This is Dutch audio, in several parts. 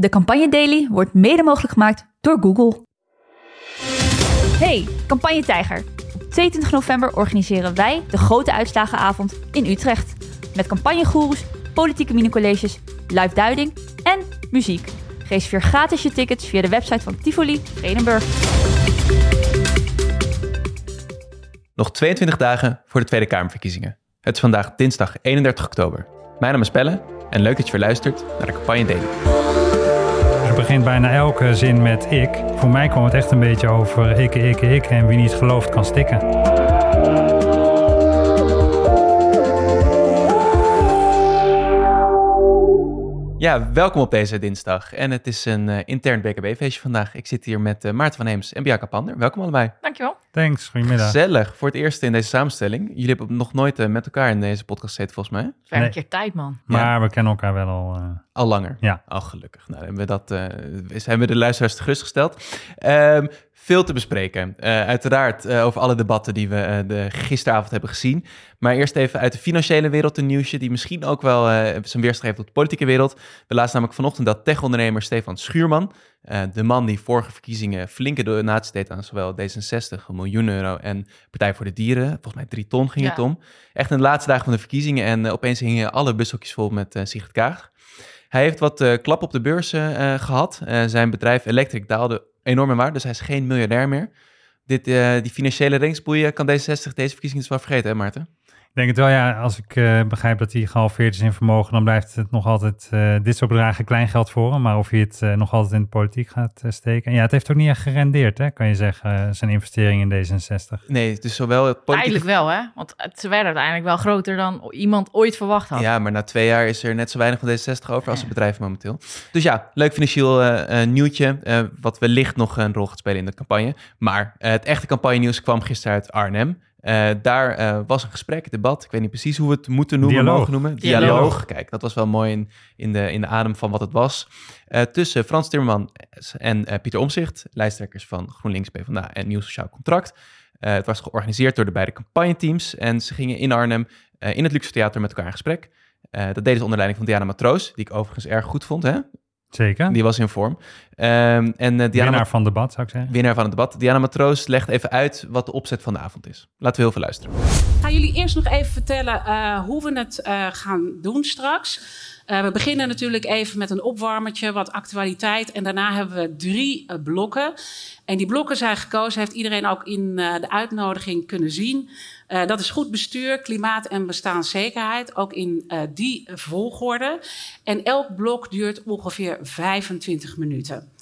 De Campagne Daily wordt mede mogelijk gemaakt door Google. Hey, Campagne Tijger. Op 22 november organiseren wij de grote uitslagenavond in Utrecht. Met campagnegoeroes, politieke minicolleges, live duiding en muziek. Reserveer gratis je tickets via de website van Tivoli Vredenburg. Nog 22 dagen voor de Tweede Kamerverkiezingen. Het is vandaag dinsdag 31 oktober. Mijn naam is Pelle en leuk dat je weer luistert naar de Campagne Daily. Begint bijna elke zin met ik. Voor mij kwam het echt een beetje over ik, ik, ik en wie niet gelooft kan stikken. Ja, welkom op deze dinsdag. En het is een eh, intern BKB-feestje vandaag. Ik zit hier met eh, Maarten van Heems en Bianca Pander. Welkom allebei. Dankjewel. Thanks, goedemiddag. Gezellig. Voor het eerst in deze samenstelling. Jullie hebben nog nooit eh, met elkaar in deze podcast gezeten, volgens mij. Ver Nee. keer tijd, man. Maar we kennen elkaar wel al. eh, Al langer. Ja. Al gelukkig. Nou, hebben we dat, eh, zijn we de luisteraars gerustgesteld. Ehm veel te bespreken. Eh, uiteraard eh, over alle debatten die we eh, de gisteravond hebben gezien. Maar eerst even uit de financiële wereld een nieuwsje... die misschien ook wel zijn weerslag heeft op de politieke wereld. We lazen namelijk vanochtend dat tech-ondernemer Stefan Schuurman... de man die vorige verkiezingen flinke donaties deed aan zowel D66, een miljoen euro... en Partij voor de Dieren, volgens mij drie ton ging Ja. het om. Echt in de laatste dagen van de verkiezingen... en opeens hingen alle bushokjes vol met Sigrid Kaag. Hij heeft wat eh, klap op de beurs eh, gehad. Eh, zijn bedrijf Electric daalde enorm in waarde, dus hij is geen miljardair meer. Dit, eh, die financiële ringsboeien kan D66 deze verkiezingen dus wel vergeten, hè Maarten? Ik denk het wel, ja. Als ik eh, begrijp dat hij gehalveerd is in vermogen, dan blijft het nog altijd eh, dit soort bedragen kleingeld voor hem. Maar of hij het eh, nog altijd in de politiek gaat steken. En ja, het heeft ook niet echt gerendeerd, hè, kan je zeggen, zijn investering in D66. Nee, dus zowel het politieke... Tijdelijk wel, hè? Want het- ze werden uiteindelijk wel groter dan iemand ooit verwacht had. Ja, maar na twee jaar is er net zo weinig van D66 over als het bedrijf momenteel. Dus ja, leuk financieel eh, eh, nieuwtje, eh, wat wellicht nog een rol gaat spelen in de campagne. Maar het echte campagne nieuws kwam gisteren uit Arnhem. Eh, daar eh, was een gesprek, een debat. Ik weet niet precies hoe we het moeten noemen, Dialoog. mogen noemen. Dialoog. Dialoog. Kijk, dat was wel mooi in, in, de, in de adem van wat het was. Eh, tussen Frans Timmerman en eh, Pieter Omzicht, lijsttrekkers van GroenLinks, PvdA en Nieuw Sociaal Contract. Eh, het was georganiseerd door de beide campagneteams. En ze gingen in Arnhem eh, in het Luxe Theater met elkaar in gesprek. Eh, dat deden ze onder leiding van Diana Matroos, die ik overigens erg goed vond. Hè? Zeker. Die was in vorm. Ehm, en Diana Winnaar van debat, zou ik zeggen. winnaar van het debat. Diana Matroos legt even uit wat de opzet van de avond is. Laten we heel veel luisteren. Ik ga jullie eerst nog even vertellen eh, hoe we het eh, gaan doen straks. Eh, we beginnen natuurlijk even met een opwarmertje, wat actualiteit. En daarna hebben we drie blokken. En die blokken zijn gekozen, heeft iedereen ook in eh, de uitnodiging kunnen zien. Eh, dat is goed bestuur, klimaat en bestaanszekerheid. Ook in eh, die volgorde. En elk blok duurt ongeveer 25 minuten.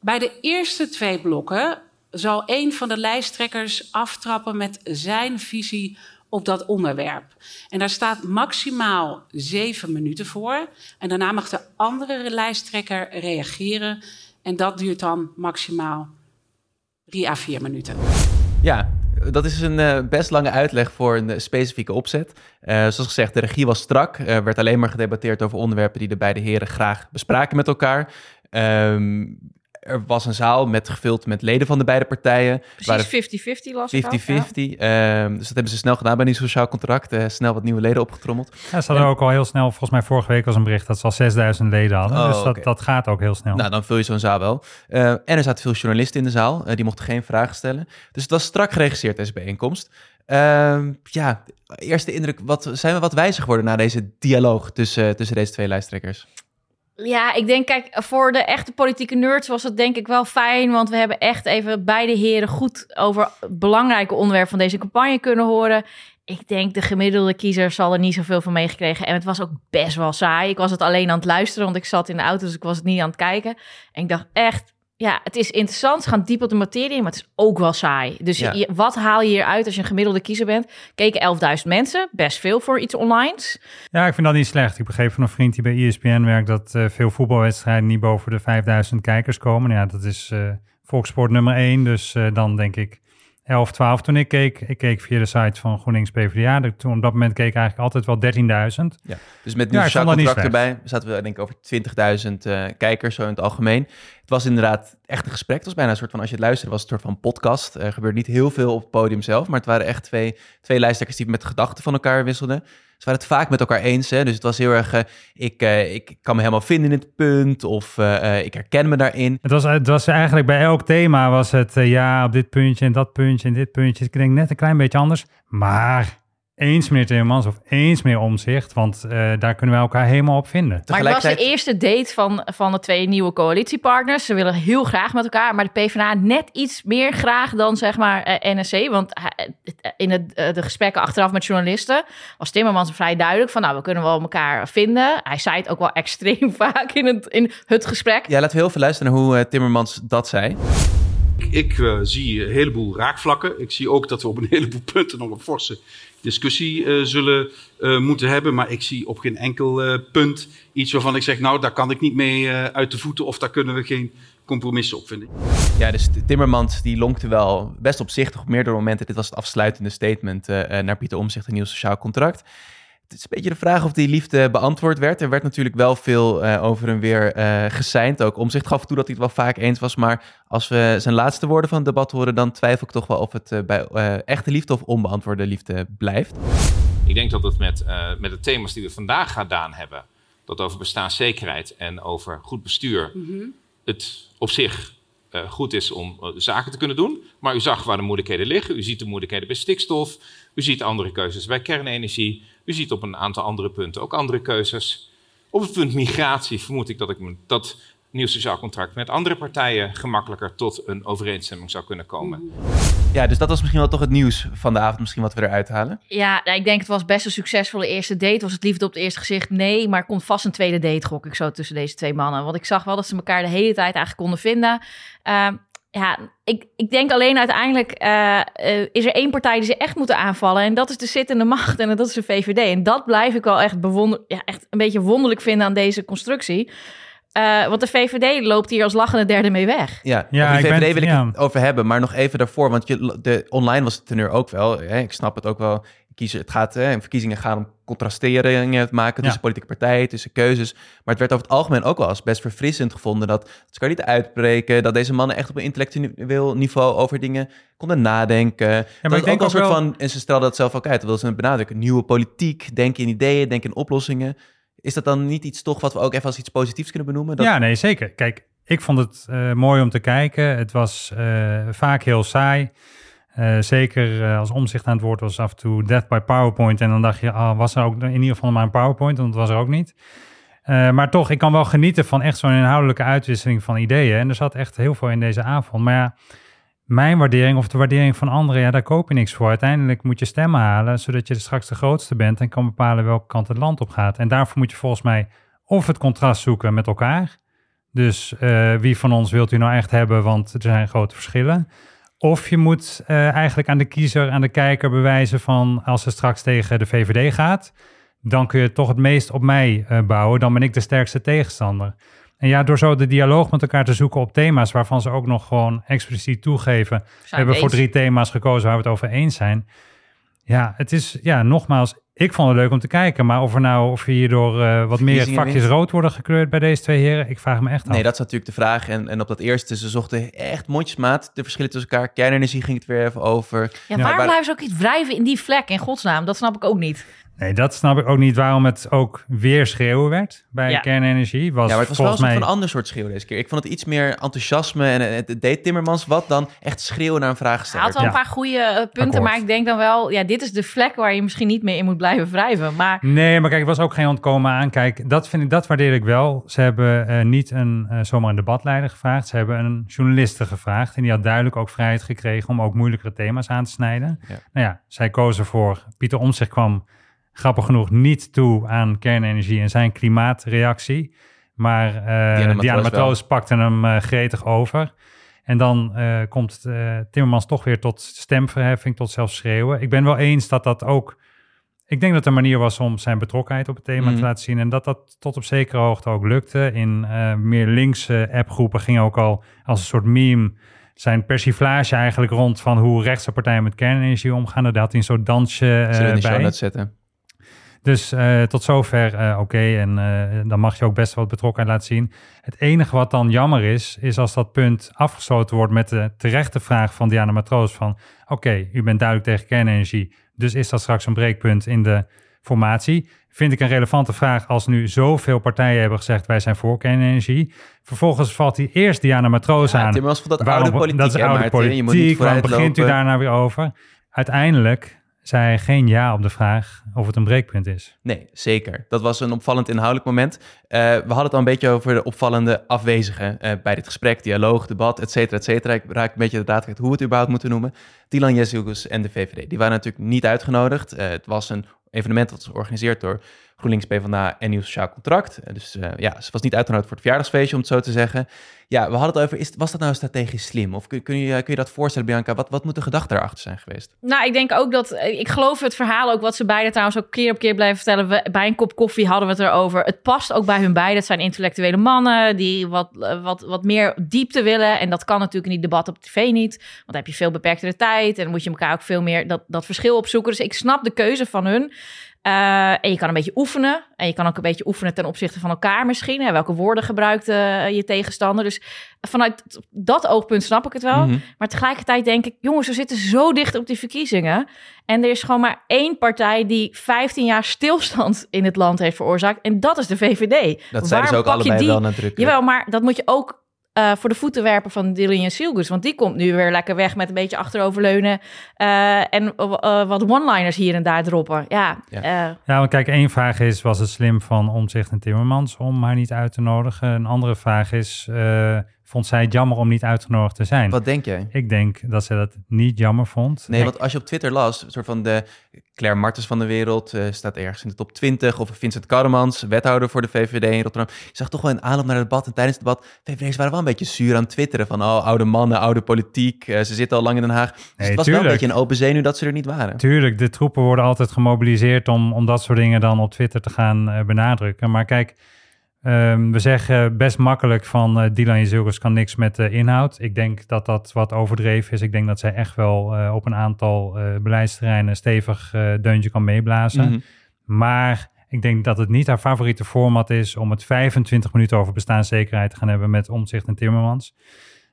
Bij de eerste twee blokken zal een van de lijsttrekkers aftrappen met zijn visie op dat onderwerp. En daar staat maximaal zeven minuten voor. En daarna mag de andere lijsttrekker reageren. En dat duurt dan maximaal drie à vier minuten. Ja, dat is een eh, best lange uitleg voor een eh, specifieke opzet. Eh, zoals gezegd, de regie was strak. Er werd alleen maar gedebatteerd over onderwerpen die de beide heren graag bespraken met elkaar. Ehm, er was een zaal met gevuld met leden van de beide partijen. Precies 50-50 las ik ook, 50-50. Ehm, dus dat hebben ze snel gedaan bij die sociaal contract. eh, snel wat nieuwe leden opgetrommeld. Ja, ze hadden ook al heel snel, volgens mij vorige week was een bericht dat ze al 6000 leden hadden. Oh, dus dat, dat gaat ook heel snel. Nou, dan vul je zo'n zaal wel. Eh, en er zaten veel journalisten in de zaal. eh, die mochten geen vragen stellen. Dus het was strak geregisseerd, deze bijeenkomst. Ehm, ja, eerste indruk. Wat, zijn we wat wijzer geworden na deze dialoog tussen, tussen deze twee lijsttrekkers? Ja, ik denk, kijk, voor de echte politieke nerds was het denk ik wel fijn. Want we hebben echt even beide heren goed over belangrijke onderwerpen van deze campagne kunnen horen. Ik denk de gemiddelde kiezer zal er niet zoveel van meegekregen. En het was ook best wel saai. Ik was het alleen aan het luisteren, want ik zat in de auto, dus ik was het niet aan het kijken. En ik dacht echt, ja, het is interessant. Ze gaan diep op de materie, maar het is ook wel saai. Dus Ja. je- wat haal je hieruit als je een gemiddelde kiezer bent? Keken 11.000 mensen, best veel voor iets onlines. Ja, ik vind dat niet slecht. Ik begreep van een vriend die bij ESPN werkt dat eh, veel voetbalwedstrijden niet boven de 5000 kijkers komen. Nou Ja, dat is eh volkssport nummer 1. Dus eh, dan denk ik 11, 12 toen ik keek. Ik keek via de site van GroenLinks PvdA. Toen op dat moment keek ik eigenlijk altijd wel 13.000. Ja. Dus met Ja, dat niet contract erbij zaten we denk ik over 20.000 eh, kijkers zo in het algemeen. Het was inderdaad echt een gesprek. Het was bijna een soort van, als je het luisterde, was het een soort van podcast. Er gebeurde niet heel veel op het podium zelf, maar het waren echt twee, twee lijsttrekkers die met gedachten van elkaar wisselden. Ze waren het vaak met elkaar eens. Hè? Dus het was heel erg, eh, ik, eh, ik kan me helemaal vinden in het punt of eh, ik herken me daarin. Het was, het was eigenlijk bij elk thema was het ja op dit puntje en dat puntje en dit puntje. Ik denk net een klein beetje anders. Maar eens meneer Timmermans of eens meneer Omzicht, want eh, daar kunnen wij elkaar helemaal op vinden. Maar het was de eerste date van, van de twee nieuwe coalitiepartners. Ze willen heel graag met elkaar, maar de PvdA net iets meer graag dan zeg maar eh, NSC. Want eh, in het, de gesprekken achteraf met journalisten was Timmermans vrij duidelijk van... nou, we kunnen wel elkaar vinden. Hij zei het ook wel extreem vaak in het, in het gesprek. Ja, laten we heel veel luisteren naar hoe Timmermans dat zei. Ik eh, zie een heleboel raakvlakken. Ik zie ook dat we op een heleboel punten nog een forse discussie eh, zullen eh, moeten hebben. Maar ik zie op geen enkel punt iets waarvan ik zeg, nou, daar kan ik niet mee uit de voeten of daar kunnen we geen compromissen op vinden. Ja, dus Timmermans die lonkte wel best opzichtig op meerdere momenten. Dit was het afsluitende statement naar Pieter Omzicht, een nieuw sociaal contract. Het is een beetje de vraag of die liefde beantwoord werd. Er werd natuurlijk wel veel eh, over en weer eh geseind. Ook Omzicht gaf toe dat hij het wel vaak eens was. Maar als we zijn laatste woorden van het debat horen, dan twijfel ik toch wel of het eh, bij eh, echte liefde of onbeantwoorde liefde blijft. Ik denk dat het met, eh, met de thema's die we vandaag gedaan hebben, dat over bestaanszekerheid en over goed bestuur, het op zich eh, goed is om zaken te kunnen doen. Maar u zag waar de moeilijkheden liggen. U ziet de moeilijkheden bij stikstof. U ziet andere keuzes bij kernenergie. U ziet op een aantal andere punten ook andere keuzes. Op het punt migratie vermoed ik dat ik dat nieuw sociaal contract met andere partijen gemakkelijker tot een overeenstemming zou kunnen komen. Ja, dus dat was misschien wel toch het nieuws van de avond. Misschien wat we eruit halen. Ja, nou, ik denk het was best een succesvolle eerste date. Was het liefde op het eerste gezicht? Nee, maar komt vast een tweede date, gok ik zo tussen deze twee mannen. Want ik zag wel dat ze elkaar de hele tijd eigenlijk konden vinden. Ehm, ja, ik, ik denk alleen uiteindelijk eh, eh, is er één partij die ze echt moeten aanvallen. En dat is de zittende macht en dat is de VVD. En dat blijf ik wel echt, bewonder, ja, echt een beetje wonderlijk vinden aan deze constructie. Eh, want de VVD loopt hier als lachende derde mee weg. Ja, Ja, ik ben- VVD wil ik ja. het over hebben, maar nog even daarvoor, want je, de, online was het teneur ook wel. Hè, ik snap het ook wel. Kiezen, het gaat, hè, verkiezingen gaan om contrasteringen te maken tussen Ja. politieke partijen, tussen keuzes. Maar het werd over het algemeen ook wel als best verfrissend gevonden dat ze kan niet uitbreken, dat deze mannen echt op een intellectueel niveau over dingen konden nadenken. Ja, ik dat denk ook wel een ook soort wel- van, en ze stelden dat zelf ook uit, dat wil ze benadrukken, nieuwe politiek, denken in ideeën, denken in oplossingen. Is dat dan niet iets toch wat we ook even als iets positiefs kunnen benoemen? Dat, Ja, nee, zeker. Kijk, ik vond het eh, mooi om te kijken. Het was eh, vaak heel saai. Eh, zeker eh, als omzicht aan het woord was af en toe death by PowerPoint. En dan dacht je, ah, was er ook in ieder geval maar een PowerPoint? Want dat was er ook niet. Eh, maar toch, ik kan wel genieten van echt zo'n inhoudelijke uitwisseling van ideeën. En er zat echt heel veel in deze avond. Maar ja, mijn waardering of de waardering van anderen, ja, daar koop je niks voor. Uiteindelijk moet je stemmen halen, zodat je straks de grootste bent en kan bepalen welke kant het land op gaat. En daarvoor moet je volgens mij of het contrast zoeken met elkaar. Dus wie van ons wilt u nou echt hebben, want er zijn grote verschillen. Of je moet eh, eigenlijk aan de kiezer, aan de kijker bewijzen van als ze straks tegen de VVD gaat, dan kun je toch het meest op mij eh, bouwen, dan ben ik de sterkste tegenstander. En ja, door zo de dialoog met elkaar te zoeken op thema's waarvan ze ook nog gewoon expliciet toegeven. We hebben voor drie thema's gekozen waar we het over eens zijn. Ja, het is, ja, nogmaals, ik vond het leuk om te kijken. Maar of er nou, of hierdoor eh wat meer vakjes wint. rood worden gekleurd bij deze twee heren, ik vraag me echt af. Nee, dat is natuurlijk de vraag. En, en op dat eerste, ze zochten echt mondjesmaat de verschillen tussen elkaar. Kernenergie ging het weer even over. Ja, Ja, waarom maar- blijven ze ook iets wrijven in die vlek, in godsnaam? Dat snap ik ook niet. Nee, dat snap ik ook niet waarom het ook weer schreeuwen werd bij Ja. kernenergie. Was Ja, maar het was wel een volgens soort mij... van ander soort schreeuw deze keer. Ik vond het iets meer enthousiasme en het deed Timmermans wat dan echt schreeuwen naar een Hij vraagsteller. had wel Ja. een paar goede eh, punten, Akkoord. maar ik denk dan wel... Ja, dit is de vlek waar je misschien niet mee in moet blijven wrijven. Maar Nee, maar kijk, er was ook geen ontkomen aan. Kijk, dat, vind ik, dat waardeer ik wel. Ze hebben eh, niet een, eh, zomaar een debatleider gevraagd. Ze hebben een journaliste gevraagd. En die had duidelijk ook vrijheid gekregen om ook moeilijkere thema's aan te snijden. Ja. Nou ja, zij kozen voor... Pieter Omtzigt kwam grappig genoeg niet toe aan kernenergie en zijn klimaatreactie. Maar eh Diana, Matroos pakte hem eh, gretig over. En dan eh, komt eh, Timmermans toch weer tot stemverheffing, tot zelfs schreeuwen. Ik ben wel eens dat dat ook... Ik denk dat het een manier was om zijn betrokkenheid op het thema Mhm. te laten zien. En dat dat tot op zekere hoogte ook lukte. In meer linkse appgroepen ging ook al als een soort meme zijn persiflage eigenlijk rond van hoe rechtse partijen met kernenergie omgaan. Daar had hij een soort dansje Zullen we bij. zetten? Dus eh, tot zover eh, oké. En eh, dan mag je ook best wat betrokkenheid laten zien. Het enige wat dan jammer is, is als dat punt afgesloten wordt met de terechte vraag van Diana Matroos van oké, u bent duidelijk tegen kernenergie, dus is dat straks een breekpunt in de formatie? Vind ik een relevante vraag als nu zoveel partijen hebben gezegd wij zijn voor kernenergie. Vervolgens valt hij eerst Diana Matroos Ja, aan. Timmermans vond dat Waarom- oude politiek, Dat is hè, oude Maarten? politiek. Je moet niet Waarom begint u vooruitlopen. daar nou weer over? Uiteindelijk zei geen ja op de vraag of het een breekpunt is. Nee, zeker. Dat was een opvallend inhoudelijk moment. Eh, we hadden het al een beetje over de opvallende afwezigen eh, bij dit gesprek. Dialoog, debat, et cetera, et cetera. Ik raak een beetje de draad hoe we het überhaupt moeten noemen. Dylan Jezielgus en de VVD. Die waren natuurlijk niet uitgenodigd. Eh, het was een evenement dat was georganiseerd door GroenLinks, PvdA en Nieuw Sociaal Contract. Eh, dus eh, ja, ze was niet uitgenodigd voor het verjaardagsfeestje, om het zo te zeggen. Ja, we hadden het over, is, was dat nou strategisch slim? Of kun, kun, je, kun je dat voorstellen, Bianca? Wat, wat moet de gedachte daarachter zijn geweest? Nou, ik denk ook dat. Ik geloof het verhaal ook wat ze beiden trouwens ook keer op keer blijven vertellen. We- bij een kop koffie hadden we het erover. Het past ook bij hun beiden. Het zijn intellectuele mannen die wat, eh, wat, wat meer diepte willen. En dat kan natuurlijk in die debat op tv niet. Want dan heb je veel beperktere tijd. En moet je elkaar ook veel meer dat, dat verschil opzoeken. Dus ik snap de keuze van hun. Eh, en je kan een beetje oefenen. En je kan ook een beetje oefenen ten opzichte van elkaar misschien. Hè? Welke woorden gebruikt eh, je tegenstander? Dus vanuit dat oogpunt snap ik het wel. Mhm. Maar tegelijkertijd denk ik, jongens, we zitten zo dicht op die verkiezingen. En er is gewoon maar één partij die 15 jaar stilstand in het land heeft veroorzaakt. En dat is de VVD. Dat zeiden ze ook allebei die- wel nadrukkelijk. Jawel, maar dat moet je ook eh, voor de voeten werpen van Dylan Jezielgus. Want die komt nu weer lekker weg met een beetje achteroverleunen. eh, en eh, wat one-liners hier en daar droppen. Ja, Ja. Ja, want kijk, één vraag is, was het slim van Omzicht en Timmermans om haar niet uit te nodigen? Een andere vraag is, eh, vond zij het jammer om niet uitgenodigd te zijn? Wat denk jij? Ik denk dat ze dat niet jammer vond. Nee, want als je op Twitter las, een soort van de Claire Martens van de wereld eh, staat ergens in de top 20, of Vincent Karremans, wethouder voor de VVD in Rotterdam. Zag toch wel in aanloop naar het debat en tijdens het debat, VVD'ers waren wel een beetje zuur aan het twitteren van, oh, oude mannen, oude politiek, eh, ze zitten al lang in Den Haag. Dus Nee, het was wel een beetje een open zenuw dat ze er niet waren. Tuurlijk, de troepen worden altijd gemobiliseerd om, om dat soort dingen dan op Twitter te gaan eh, benadrukken. Maar kijk, ehm, we zeggen best makkelijk van eh Dylan Jezielgus kan niks met de inhoud. Ik denk dat dat wat overdreven is. Ik denk dat zij echt wel eh, op een aantal eh, beleidsterreinen stevig eh, deuntje kan meeblazen. Mhm. Maar ik denk dat het niet haar favoriete format is om het 25 minuten over bestaanszekerheid te gaan hebben met Omtzigt en Timmermans.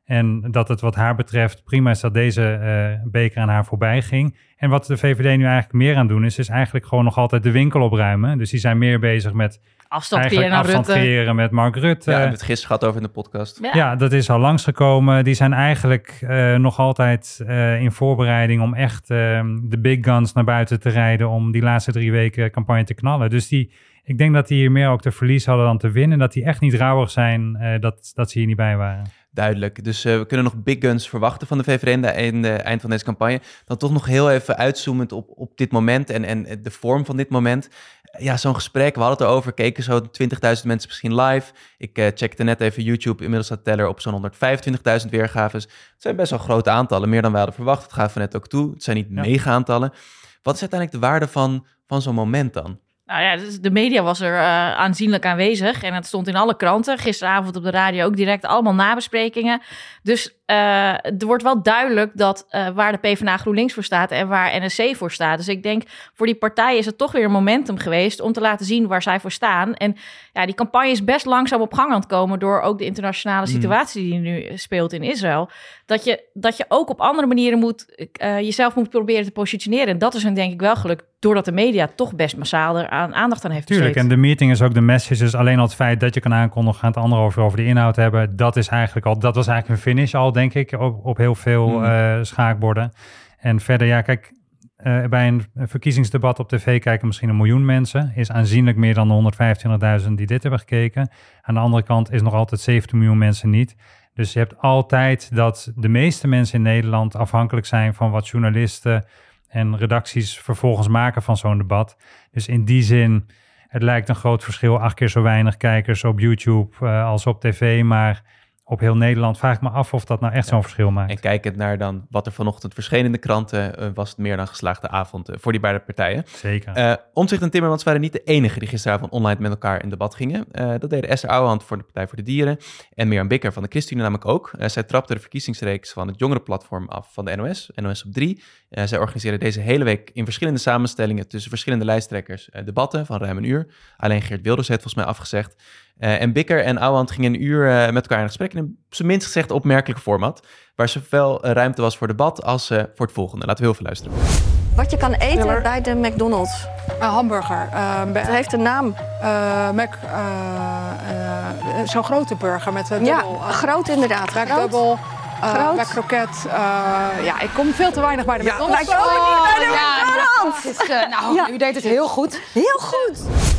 En dat het wat haar betreft prima is dat deze eh, beker aan haar voorbij ging. En wat de VVD nu eigenlijk meer aan doen is, is eigenlijk gewoon nog altijd de winkel opruimen. Dus die zijn meer bezig met afstand creëren naar afstand Rutte. creëren met Mark Rutte. Ja, we hebben het gisteren gehad over in de podcast. Ja. Ja, dat is al langsgekomen. Die zijn eigenlijk eh, nog altijd eh, in voorbereiding om echt eh, de big guns naar buiten te rijden om die laatste drie weken campagne te knallen. Dus die, ik denk dat die hier meer ook te verlies hadden dan te winnen. Dat die echt niet rouwig zijn eh, dat, dat ze hier niet bij waren. Duidelijk. Dus eh, we kunnen nog big guns verwachten van de VVD in de, in de eind van deze campagne. Dan toch nog heel even uitzoomend op, op dit moment en, en de vorm van dit moment. Ja, zo'n gesprek, we hadden het erover, keken zo 20.000 mensen misschien live. Ik eh, checkte net even YouTube, inmiddels staat teller op zo'n 125.000 weergaves. Het zijn best wel grote aantallen, meer dan we hadden verwacht. Dat gaven we net ook toe. Het zijn niet Ja. mega aantallen. Wat is uiteindelijk de waarde van, van zo'n moment dan? Nou ja, dus de media was er eh, aanzienlijk aanwezig en het stond in alle kranten. Gisteravond op de radio ook direct allemaal nabesprekingen. Dus eh, er wordt wel duidelijk dat eh, waar de PvdA GroenLinks voor staat en waar NSC voor staat. Dus ik denk voor die partijen is het toch weer een momentum geweest om te laten zien waar zij voor staan. En ja, die campagne is best langzaam op gang aan het komen door ook de internationale Mm. situatie die nu speelt in Israël. Dat je, dat je ook op andere manieren moet, jezelf moet proberen te positioneren. En dat is hun denk ik wel gelukt, doordat de media toch best massaal er aan aandacht aan heeft Tuurlijk, en de meeting is ook de message. Dus alleen al het feit dat je kan aankondigen, gaan het anderen over, over de inhoud hebben. Dat is eigenlijk al, dat was eigenlijk een finish al, denk ik, op, op heel veel Mhm. eh, schaakborden. En verder, ja, kijk, eh, bij een verkiezingsdebat op tv kijken misschien een miljoen mensen. Is aanzienlijk meer dan de 125.000 die dit hebben gekeken. Aan de andere kant is nog altijd 17 miljoen mensen niet. Dus je hebt altijd dat de meeste mensen in Nederland afhankelijk zijn van wat journalisten en redacties vervolgens maken van zo'n debat. Dus in die zin, het lijkt een groot verschil. Acht keer zo weinig kijkers op YouTube eh, als op tv. Maar op heel Nederland vraag ik me af of dat nou echt zo'n verschil maakt. En kijkend naar dan wat er vanochtend verscheen in de kranten, uh, was het meer dan geslaagde avond uh, voor die beide partijen. Zeker. Uh, Omtzigt en Timmermans waren niet de enige die gisteravond online met elkaar in debat gingen. dat deden Esther Ouwehand voor de Partij voor de Dieren en Mirjam Bikker van de ChristenUnie namelijk ook. zij trapte de verkiezingsreeks van het jongerenplatform af van de NOS, NOS op 3. zij organiseerden deze hele week in verschillende samenstellingen tussen verschillende lijsttrekkers debatten van ruim een uur. Alleen Geert Wilders heeft volgens mij afgezegd. Uh, en Bikker en Ouwehand gingen een uur uh, met elkaar in gesprek in een op zijn minst gezegd opmerkelijk format, waar zoveel ruimte was voor debat als uh, voor het volgende. Laten we heel veel luisteren. Wat je kan eten ja, bij de McDonald's? Een hamburger. het heeft een naam. Mac, Zo'n grote burger met een ja, dubbel. groot inderdaad. Groot. Mac kroket. ja, ik kom veel te weinig bij de ja, McDonald's. Ja, oh, bij de ja, McDonald's. Ja, nou, ja. u deed het heel goed. Heel goed.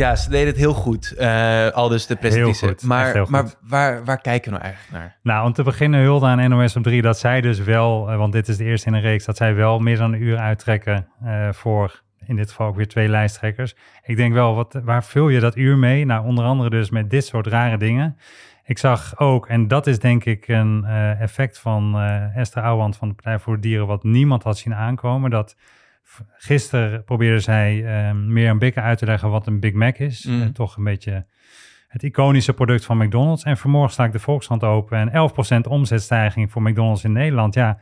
Ja, ze deden het heel goed. Uh, al dus de presentatie. Maar, maar waar, waar kijken we nou eigenlijk naar? Nou, om te beginnen hulde aan NOS op 3 dat zij dus wel, uh, want dit is de eerste in een reeks, dat zij wel meer dan een uur uittrekken uh, voor in dit geval ook weer twee lijsttrekkers. Ik denk wel, wat, waar vul je dat uur mee? Nou, onder andere dus met dit soort rare dingen. Ik zag ook, en dat is denk ik een effect van Esther Ouwand van de Partij voor Dieren, wat niemand had zien aankomen, dat gisteren probeerde zij uh, meer een Bikker uit te leggen wat een Big Mac is. Mm. Uh, toch een beetje het iconische product van McDonald's. En vanmorgen sta ik de Volkskrant open en 11% omzetstijging voor McDonald's in Nederland. Ja,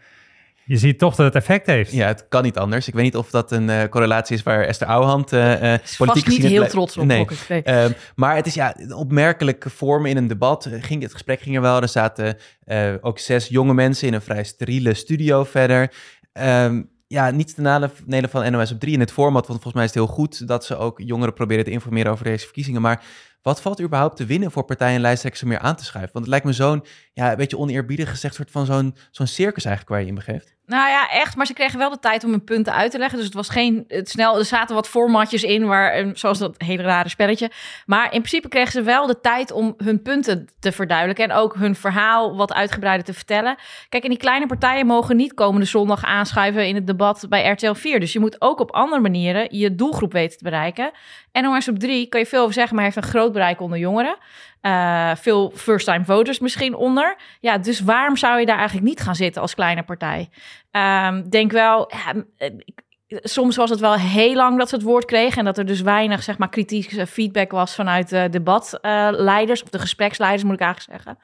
je ziet toch dat het effect heeft. Ja, het kan niet anders. Ik weet niet of dat een uh, correlatie is waar Esther Ouwehand uh, politiek niet heel trots op. Nee. nee. Uh, maar het is ja een opmerkelijke vorm in een debat. Ging, het gesprek ging er wel. Er zaten ook zes jonge mensen in een vrij steriele studio verder. Um, ja, niet te nadelen van NOS op 3 in het format, want volgens mij is het heel goed dat ze ook jongeren proberen te informeren over deze verkiezingen. Maar wat valt er überhaupt te winnen voor partijen en lijsttrekkers meer aan te schuiven? Want het lijkt me zo'n, ja, een beetje oneerbiedig gezegd, soort van zo'n zo'n circus eigenlijk waar je in begeeft. Nou ja, echt. Maar ze kregen wel de tijd om hun punten uit te leggen. Dus het was geen het snel. Er zaten wat formatjes in, waar, zoals dat hele rare spelletje. Maar in principe kregen ze wel de tijd om hun punten te verduidelijken. En ook hun verhaal wat uitgebreider te vertellen. Kijk, en die kleine partijen mogen niet komende zondag aanschuiven in het debat bij RTL 4. Dus je moet ook op andere manieren je doelgroep weten te bereiken. En NOS op 3 kan je veel over zeggen, maar heeft een groot bereik onder jongeren. Uh, veel first-time voters misschien onder. Ja, dus waarom zou je daar eigenlijk niet gaan zitten als kleine partij? Um, denk wel, ja, soms was het wel heel lang dat ze het woord kregen en dat er dus weinig zeg maar kritische feedback was vanuit de debatleiders of de gespreksleiders moet ik eigenlijk zeggen.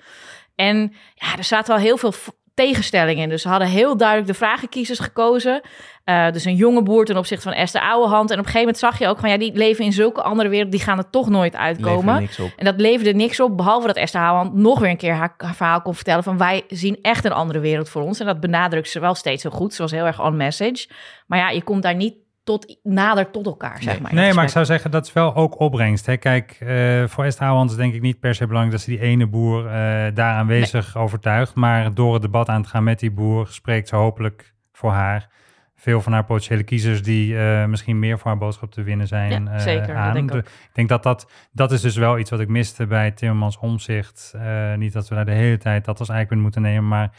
En ja, er zaten wel heel veel tegenstellingen. Dus ze hadden heel duidelijk de vragenkiezers gekozen. Uh, dus een jonge boer ten opzichte van Esther Ouwehand. En op een gegeven moment zag je ook van ja, die leven in zulke andere wereld, die gaan er toch nooit uitkomen. En dat leverde niks op, behalve dat Esther Ouwehand nog weer een keer haar, haar, verhaal kon vertellen van wij zien echt een andere wereld voor ons. En dat benadrukt ze wel steeds zo goed. Ze was heel erg on message. Maar ja, je komt daar niet tot, nader tot elkaar, zeg maar. Nee, maar ik zou zeggen, dat is wel ook opbrengst. Hè? Kijk, uh, voor Esther Ouwehand is denk ik niet per se belangrijk... dat ze die ene boer uh, daar aanwezig nee. overtuigt. Maar door het debat aan te gaan met die boer... spreekt ze hopelijk voor haar veel van haar potentiële kiezers... die uh, misschien meer voor haar boodschap te winnen zijn ja, zeker, aan. Denk ik, ik, denk dat dat... Dat is dus wel iets wat ik miste bij Timmermans Omzicht. niet dat we daar de hele tijd dat als eikpunt moeten nemen... maar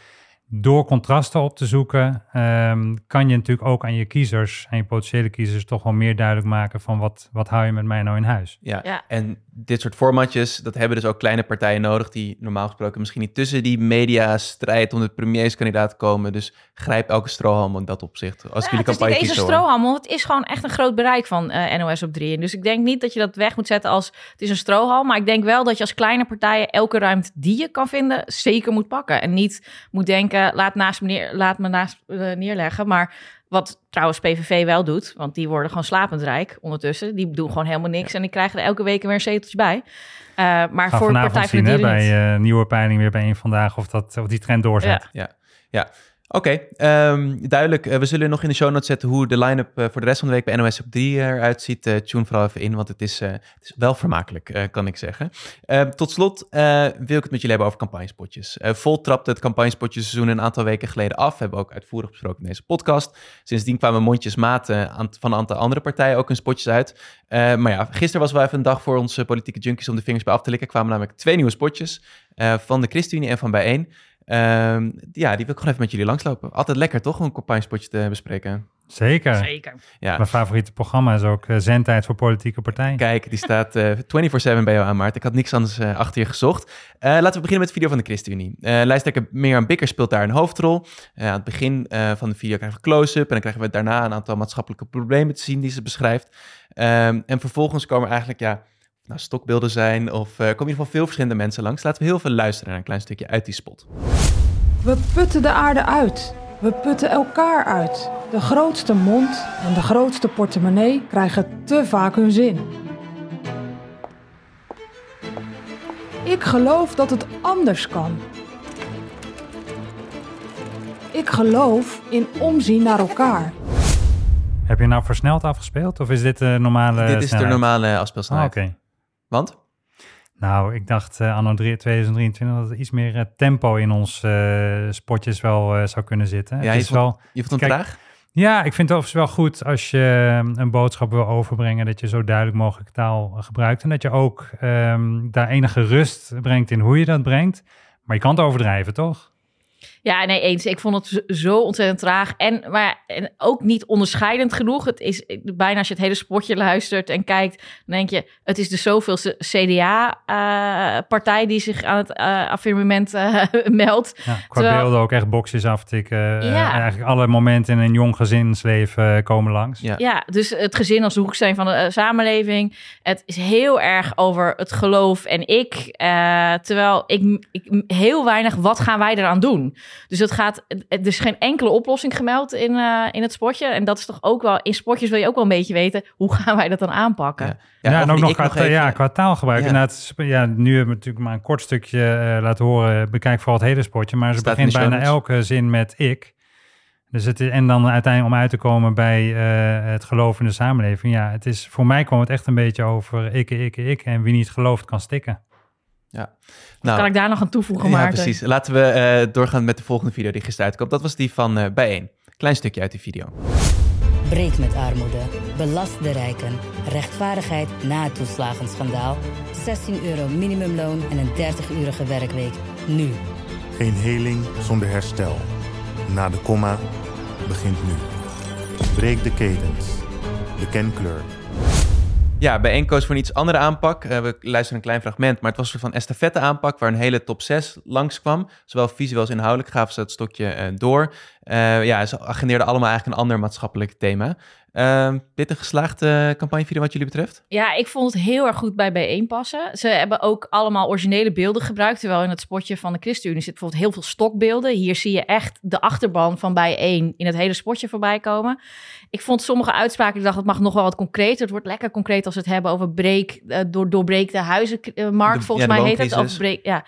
door contrasten op te zoeken, um, kan je natuurlijk ook aan je kiezers, aan je potentiële kiezers, toch wel meer duidelijk maken van wat, wat hou je met mij nou in huis. Ja, ja. en dit soort formatjes, dat hebben dus ook kleine partijen nodig die normaal gesproken misschien niet tussen die media strijd om de premierskandidaat te komen. Dus grijp elke strohalm in dat opzicht. Als ja, jullie campagne Het is een strohalm, want het is gewoon echt een groot bereik van uh, NOS op 3. Dus ik denk niet dat je dat weg moet zetten als het is een strohalm. Maar ik denk wel dat je als kleine partijen elke ruimte die je kan vinden, zeker moet pakken. En niet moet denken, laat, naast me, neer, laat me naast uh, neerleggen, maar wat trouwens PVV wel doet, want die worden gewoon slapend rijk ondertussen. Die doen gewoon helemaal niks en die krijgen er elke week weer een zeteltje bij. Uh, maar Gaan voor de Partij van de Dieren bij uh, nieuwe peiling weer bij een vandaag of, dat, of die trend doorzet. Ja, ja. ja. Oké, um, duidelijk. Uh, we zullen nog in de show notes zetten hoe de line-up uh, voor de rest van de week bij NOS op 3 eruit ziet. Uh, tune vooral even in, want het is, het is wel vermakelijk, kan ik zeggen. Ehm, tot slot wil ik het met jullie hebben over campagnespotjes. Vol trapte het campagnespotjeseizoen een aantal weken geleden af. Hebben we ook uitvoerig besproken in deze podcast. Sindsdien kwamen mondjesmaat van een aantal andere partijen ook hun spotjes uit. maar ja, gisteren was wel even een dag voor onze politieke junkies om de vingers bij af te likken. kwamen namelijk twee nieuwe spotjes van de ChristenUnie en van Bijeen. Ehm, ja, die wil ik gewoon even met jullie langslopen. Altijd lekker toch, om een campagnespotje te bespreken. Zeker. Zeker. Ja, Mijn favoriete programma is ook uh, Zendtijd voor Politieke Partijen. kijk, die staat eh 24-7 bij jou aan, Maart. Ik had niks anders eh, achter je gezocht. Eh, laten we beginnen met de video van de ChristenUnie. Eh lijsttrekker Mirjam Bikker speelt daar een hoofdrol. Eh, aan het begin eh, van de video krijgen we close-up en dan krijgen we daarna een aantal maatschappelijke problemen te zien die ze beschrijft. Ehm, en vervolgens komen er eigenlijk, ja, nou, stokbeelden zijn of eh komen in ieder geval veel verschillende mensen langs. Laten we heel veel luisteren naar een klein stukje uit die spot. We putten de aarde uit. We putten elkaar uit. De grootste mond en de grootste portemonnee krijgen te vaak hun zin. Ik geloof dat het anders kan. Ik geloof in omzien naar elkaar. Heb je nou versneld afgespeeld of is dit de normale Dit is de normale Ah, afspeelsnelheid. Oké. Want? Nou, ik dacht eh, anno 3 2023 dat er iets meer eh, tempo in ons eh, spotjes wel zou kunnen zitten. Ja, het je is vond- wel, Je vond hem Kijk, traag? ja, ik vind het overigens wel goed als je een boodschap wil overbrengen, dat je zo duidelijk mogelijk taal gebruikt en dat je ook ehm, daar enige rust brengt in hoe je dat brengt. Maar je kan het overdrijven, toch? Ja, nee, eens. Ik vond het zo- ontzettend traag. En, maar, en ook niet onderscheidend genoeg. Het is bijna als je het hele spotje luistert en kijkt, dan denk je, het is de zoveelste CDA-partij die zich aan het eh, affirmament eh, meldt. Ja, qua Terwijl- beelden ook echt boxjes aftikken. eh, Ja. eigenlijk alle momenten in een jong gezinsleven eh, komen langs. Ja. Ja, dus het gezin als de hoeksteen van de eh, samenleving. Het is heel erg over het geloof en ik. eh, terwijl ik, ik heel weinig, wat gaan wij eraan doen? Dus het gaat, er is geen enkele oplossing gemeld in, eh, in het spotje. En dat is toch ook wel, in spotjes wil je ook wel een beetje weten, hoe gaan wij dat dan aanpakken? Ja. En ook nog qua, even- ja, qua taalgebruik. Ja. Inderdaad, sp- ja, nu hebben we natuurlijk maar een kort stukje eh, laten horen. Bekijk vooral het hele spotje. Maar ze Staat begint bijna elke zin met ik. Dus het, is- en dan uiteindelijk om uit te komen bij eh, het geloof in de samenleving. Ja, het is, voor mij kwam het echt een beetje over ik, ik, ik. En wie niet gelooft kan stikken. Nou, Kan ik daar nog aan toevoegen, ja, Maarten? precies. Laten we eh, doorgaan met de volgende video die gisteren uitkwam. Dat was die van eh Bijeen. Klein stukje uit die video. Breek met armoede. Belast de rijken. Rechtvaardigheid na het toeslagenschandaal. 16 euro minimumloon en een 30-urige werkweek. Nu. Geen heling zonder herstel. Na de komma begint nu. Breek de ketens. Beken kleur. Ja, Bijeen koos voor een iets andere aanpak. Eh, we luisteren een klein fragment, maar het was een soort van estafette aanpak... waar een hele top 6 langskwam. Zowel visueel als inhoudelijk gaven ze het stokje eh, door. Eh, ja, ze agendeerden allemaal eigenlijk een ander maatschappelijk thema. Eh, dit een geslaagde campagnevideo wat jullie betreft? Ja, ik vond het heel erg goed bij bijeen passen. Ze hebben ook allemaal originele beelden gebruikt. Terwijl in het spotje van de ChristenUnie zit bijvoorbeeld heel veel stokbeelden. Hier zie je echt de achterban van bijeen in het hele spotje voorbij komen. Ik vond sommige uitspraken, ik dacht, het mag nog wel wat concreter. Het wordt lekker concreet als we het hebben over breek, eh, door, doorbreek de huizenmarkt. De- volgens ja, de mij heet het. Of breek, ja.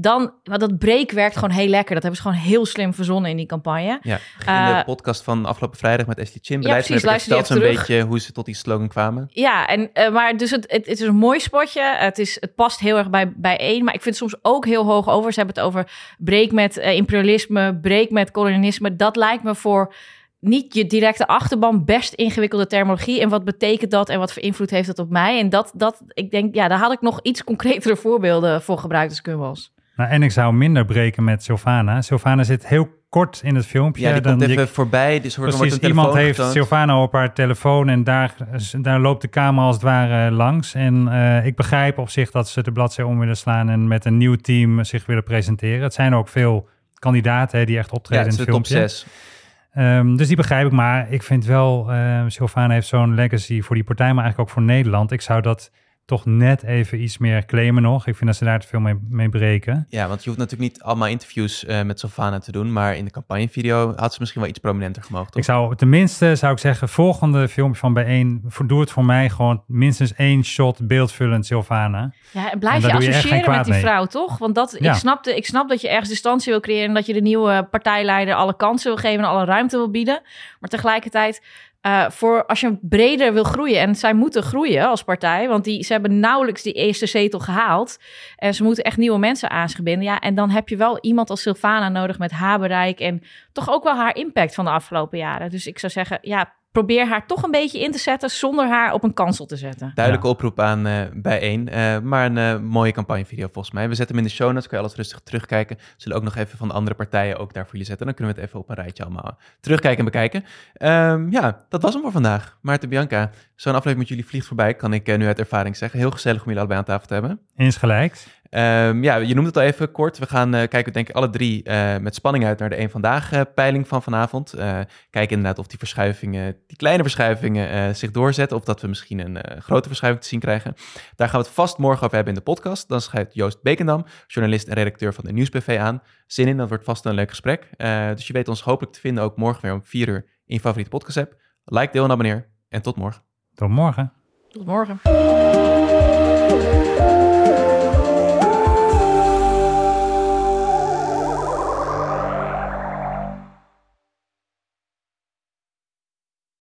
Dan, maar dat breek werkt gewoon heel lekker. Dat hebben ze gewoon heel slim verzonnen in die campagne. Ja, in de Eh, podcast van afgelopen vrijdag met Ashley Chin. Ja, precies, luister zo'n even beetje hoe ze tot die slogan kwamen. Ja, en, eh, maar dus het, het, het is een mooi spotje. Het, is, het past heel erg bij, bij één. Maar ik vind het soms ook heel hoog over. Ze hebben het over breek met eh, imperialisme, breek met kolonialisme. Dat lijkt me voor niet je directe achterban best ingewikkelde terminologie. En wat betekent dat en wat voor invloed heeft dat op mij? En dat, dat ik denk, ja, daar had ik nog iets concretere voorbeelden voor gebruikt als was. Nou, en ik zou minder breken met Sylvana. Sylvana zit heel kort in het filmpje. Ja, die Dan komt je- even voorbij. Dus wordt Precies, een iemand heeft getoond. Sylvana op haar telefoon en daar, daar loopt de camera als het ware langs. En eh, ik begrijp op zich dat ze de bladzijde om willen slaan en met een nieuw team zich willen presenteren. Het zijn ook veel kandidaten hè, die echt Ja, optreden het is in het top filmpje. 6. Ehm, dus die begrijp ik, maar ik vind wel, uh, Sylvana heeft zo'n legacy voor die partij, maar eigenlijk ook voor Nederland. Ik zou dat toch net even iets meer claimen nog. Ik vind dat ze daar te veel mee, mee breken. Ja, want je hoeft natuurlijk niet allemaal interviews uh, met Sylvana te doen, maar in de campagnevideo had ze misschien wel iets prominenter gemogen, toch? Ik zou tenminste, zou ik zeggen, volgende filmpje van bijeen, doe het voor mij gewoon minstens één shot beeldvullend Sylvana. Ja, en blijf En je associëren met die mee. vrouw, toch? Want dat, Ja. ik, snapte, ik snap dat je ergens distantie wil creëren... en dat je de nieuwe partijleider alle kansen wil geven... en alle ruimte wil bieden. Maar tegelijkertijd, eh, voor als je breder wil groeien... en zij moeten groeien als partij... want die, ze hebben nauwelijks die eerste zetel gehaald... en ze moeten echt nieuwe mensen aan. Ja, en dan heb je wel iemand als Sylvana nodig met haar bereik... en toch ook wel haar impact van de afgelopen jaren. Dus ik zou zeggen, ja, probeer haar toch een beetje in te zetten zonder haar op een kansel te zetten. Duidelijke oproep aan uh, bijeen. Uh, maar een uh, mooie campagnevideo volgens mij. We zetten hem in de show notes, kan je alles rustig terugkijken. We zullen ook nog even van de andere partijen ook daar voor jullie zetten. Dan kunnen we het even op een rijtje allemaal terugkijken en bekijken. Um, ja, dat was hem voor vandaag. Maarten Bianca, zo'n aflevering met jullie vliegt voorbij, kan ik nu uit ervaring zeggen. Heel gezellig om jullie allebei aan tafel te hebben. Insgelijks. Um, ja, je noemt het al even kort. We gaan uh, kijken, denk ik, alle drie uh, met spanning uit naar de een vandaag uh, peiling van vanavond. kijken inderdaad of die verschuivingen, die kleine verschuivingen, zich doorzetten. Of dat we misschien een grote verschuiving te zien krijgen. Daar gaan we het vast morgen over hebben in de podcast. Dan schrijft Joost Bekendam, journalist en redacteur van de Nieuwsbv aan. Zin in, dat wordt vast een leuk gesprek. dus je weet ons hopelijk te vinden ook morgen weer om vier uur in je favoriete podcast app. Like, deel en abonneer. En tot morgen. Tot morgen. Tot morgen.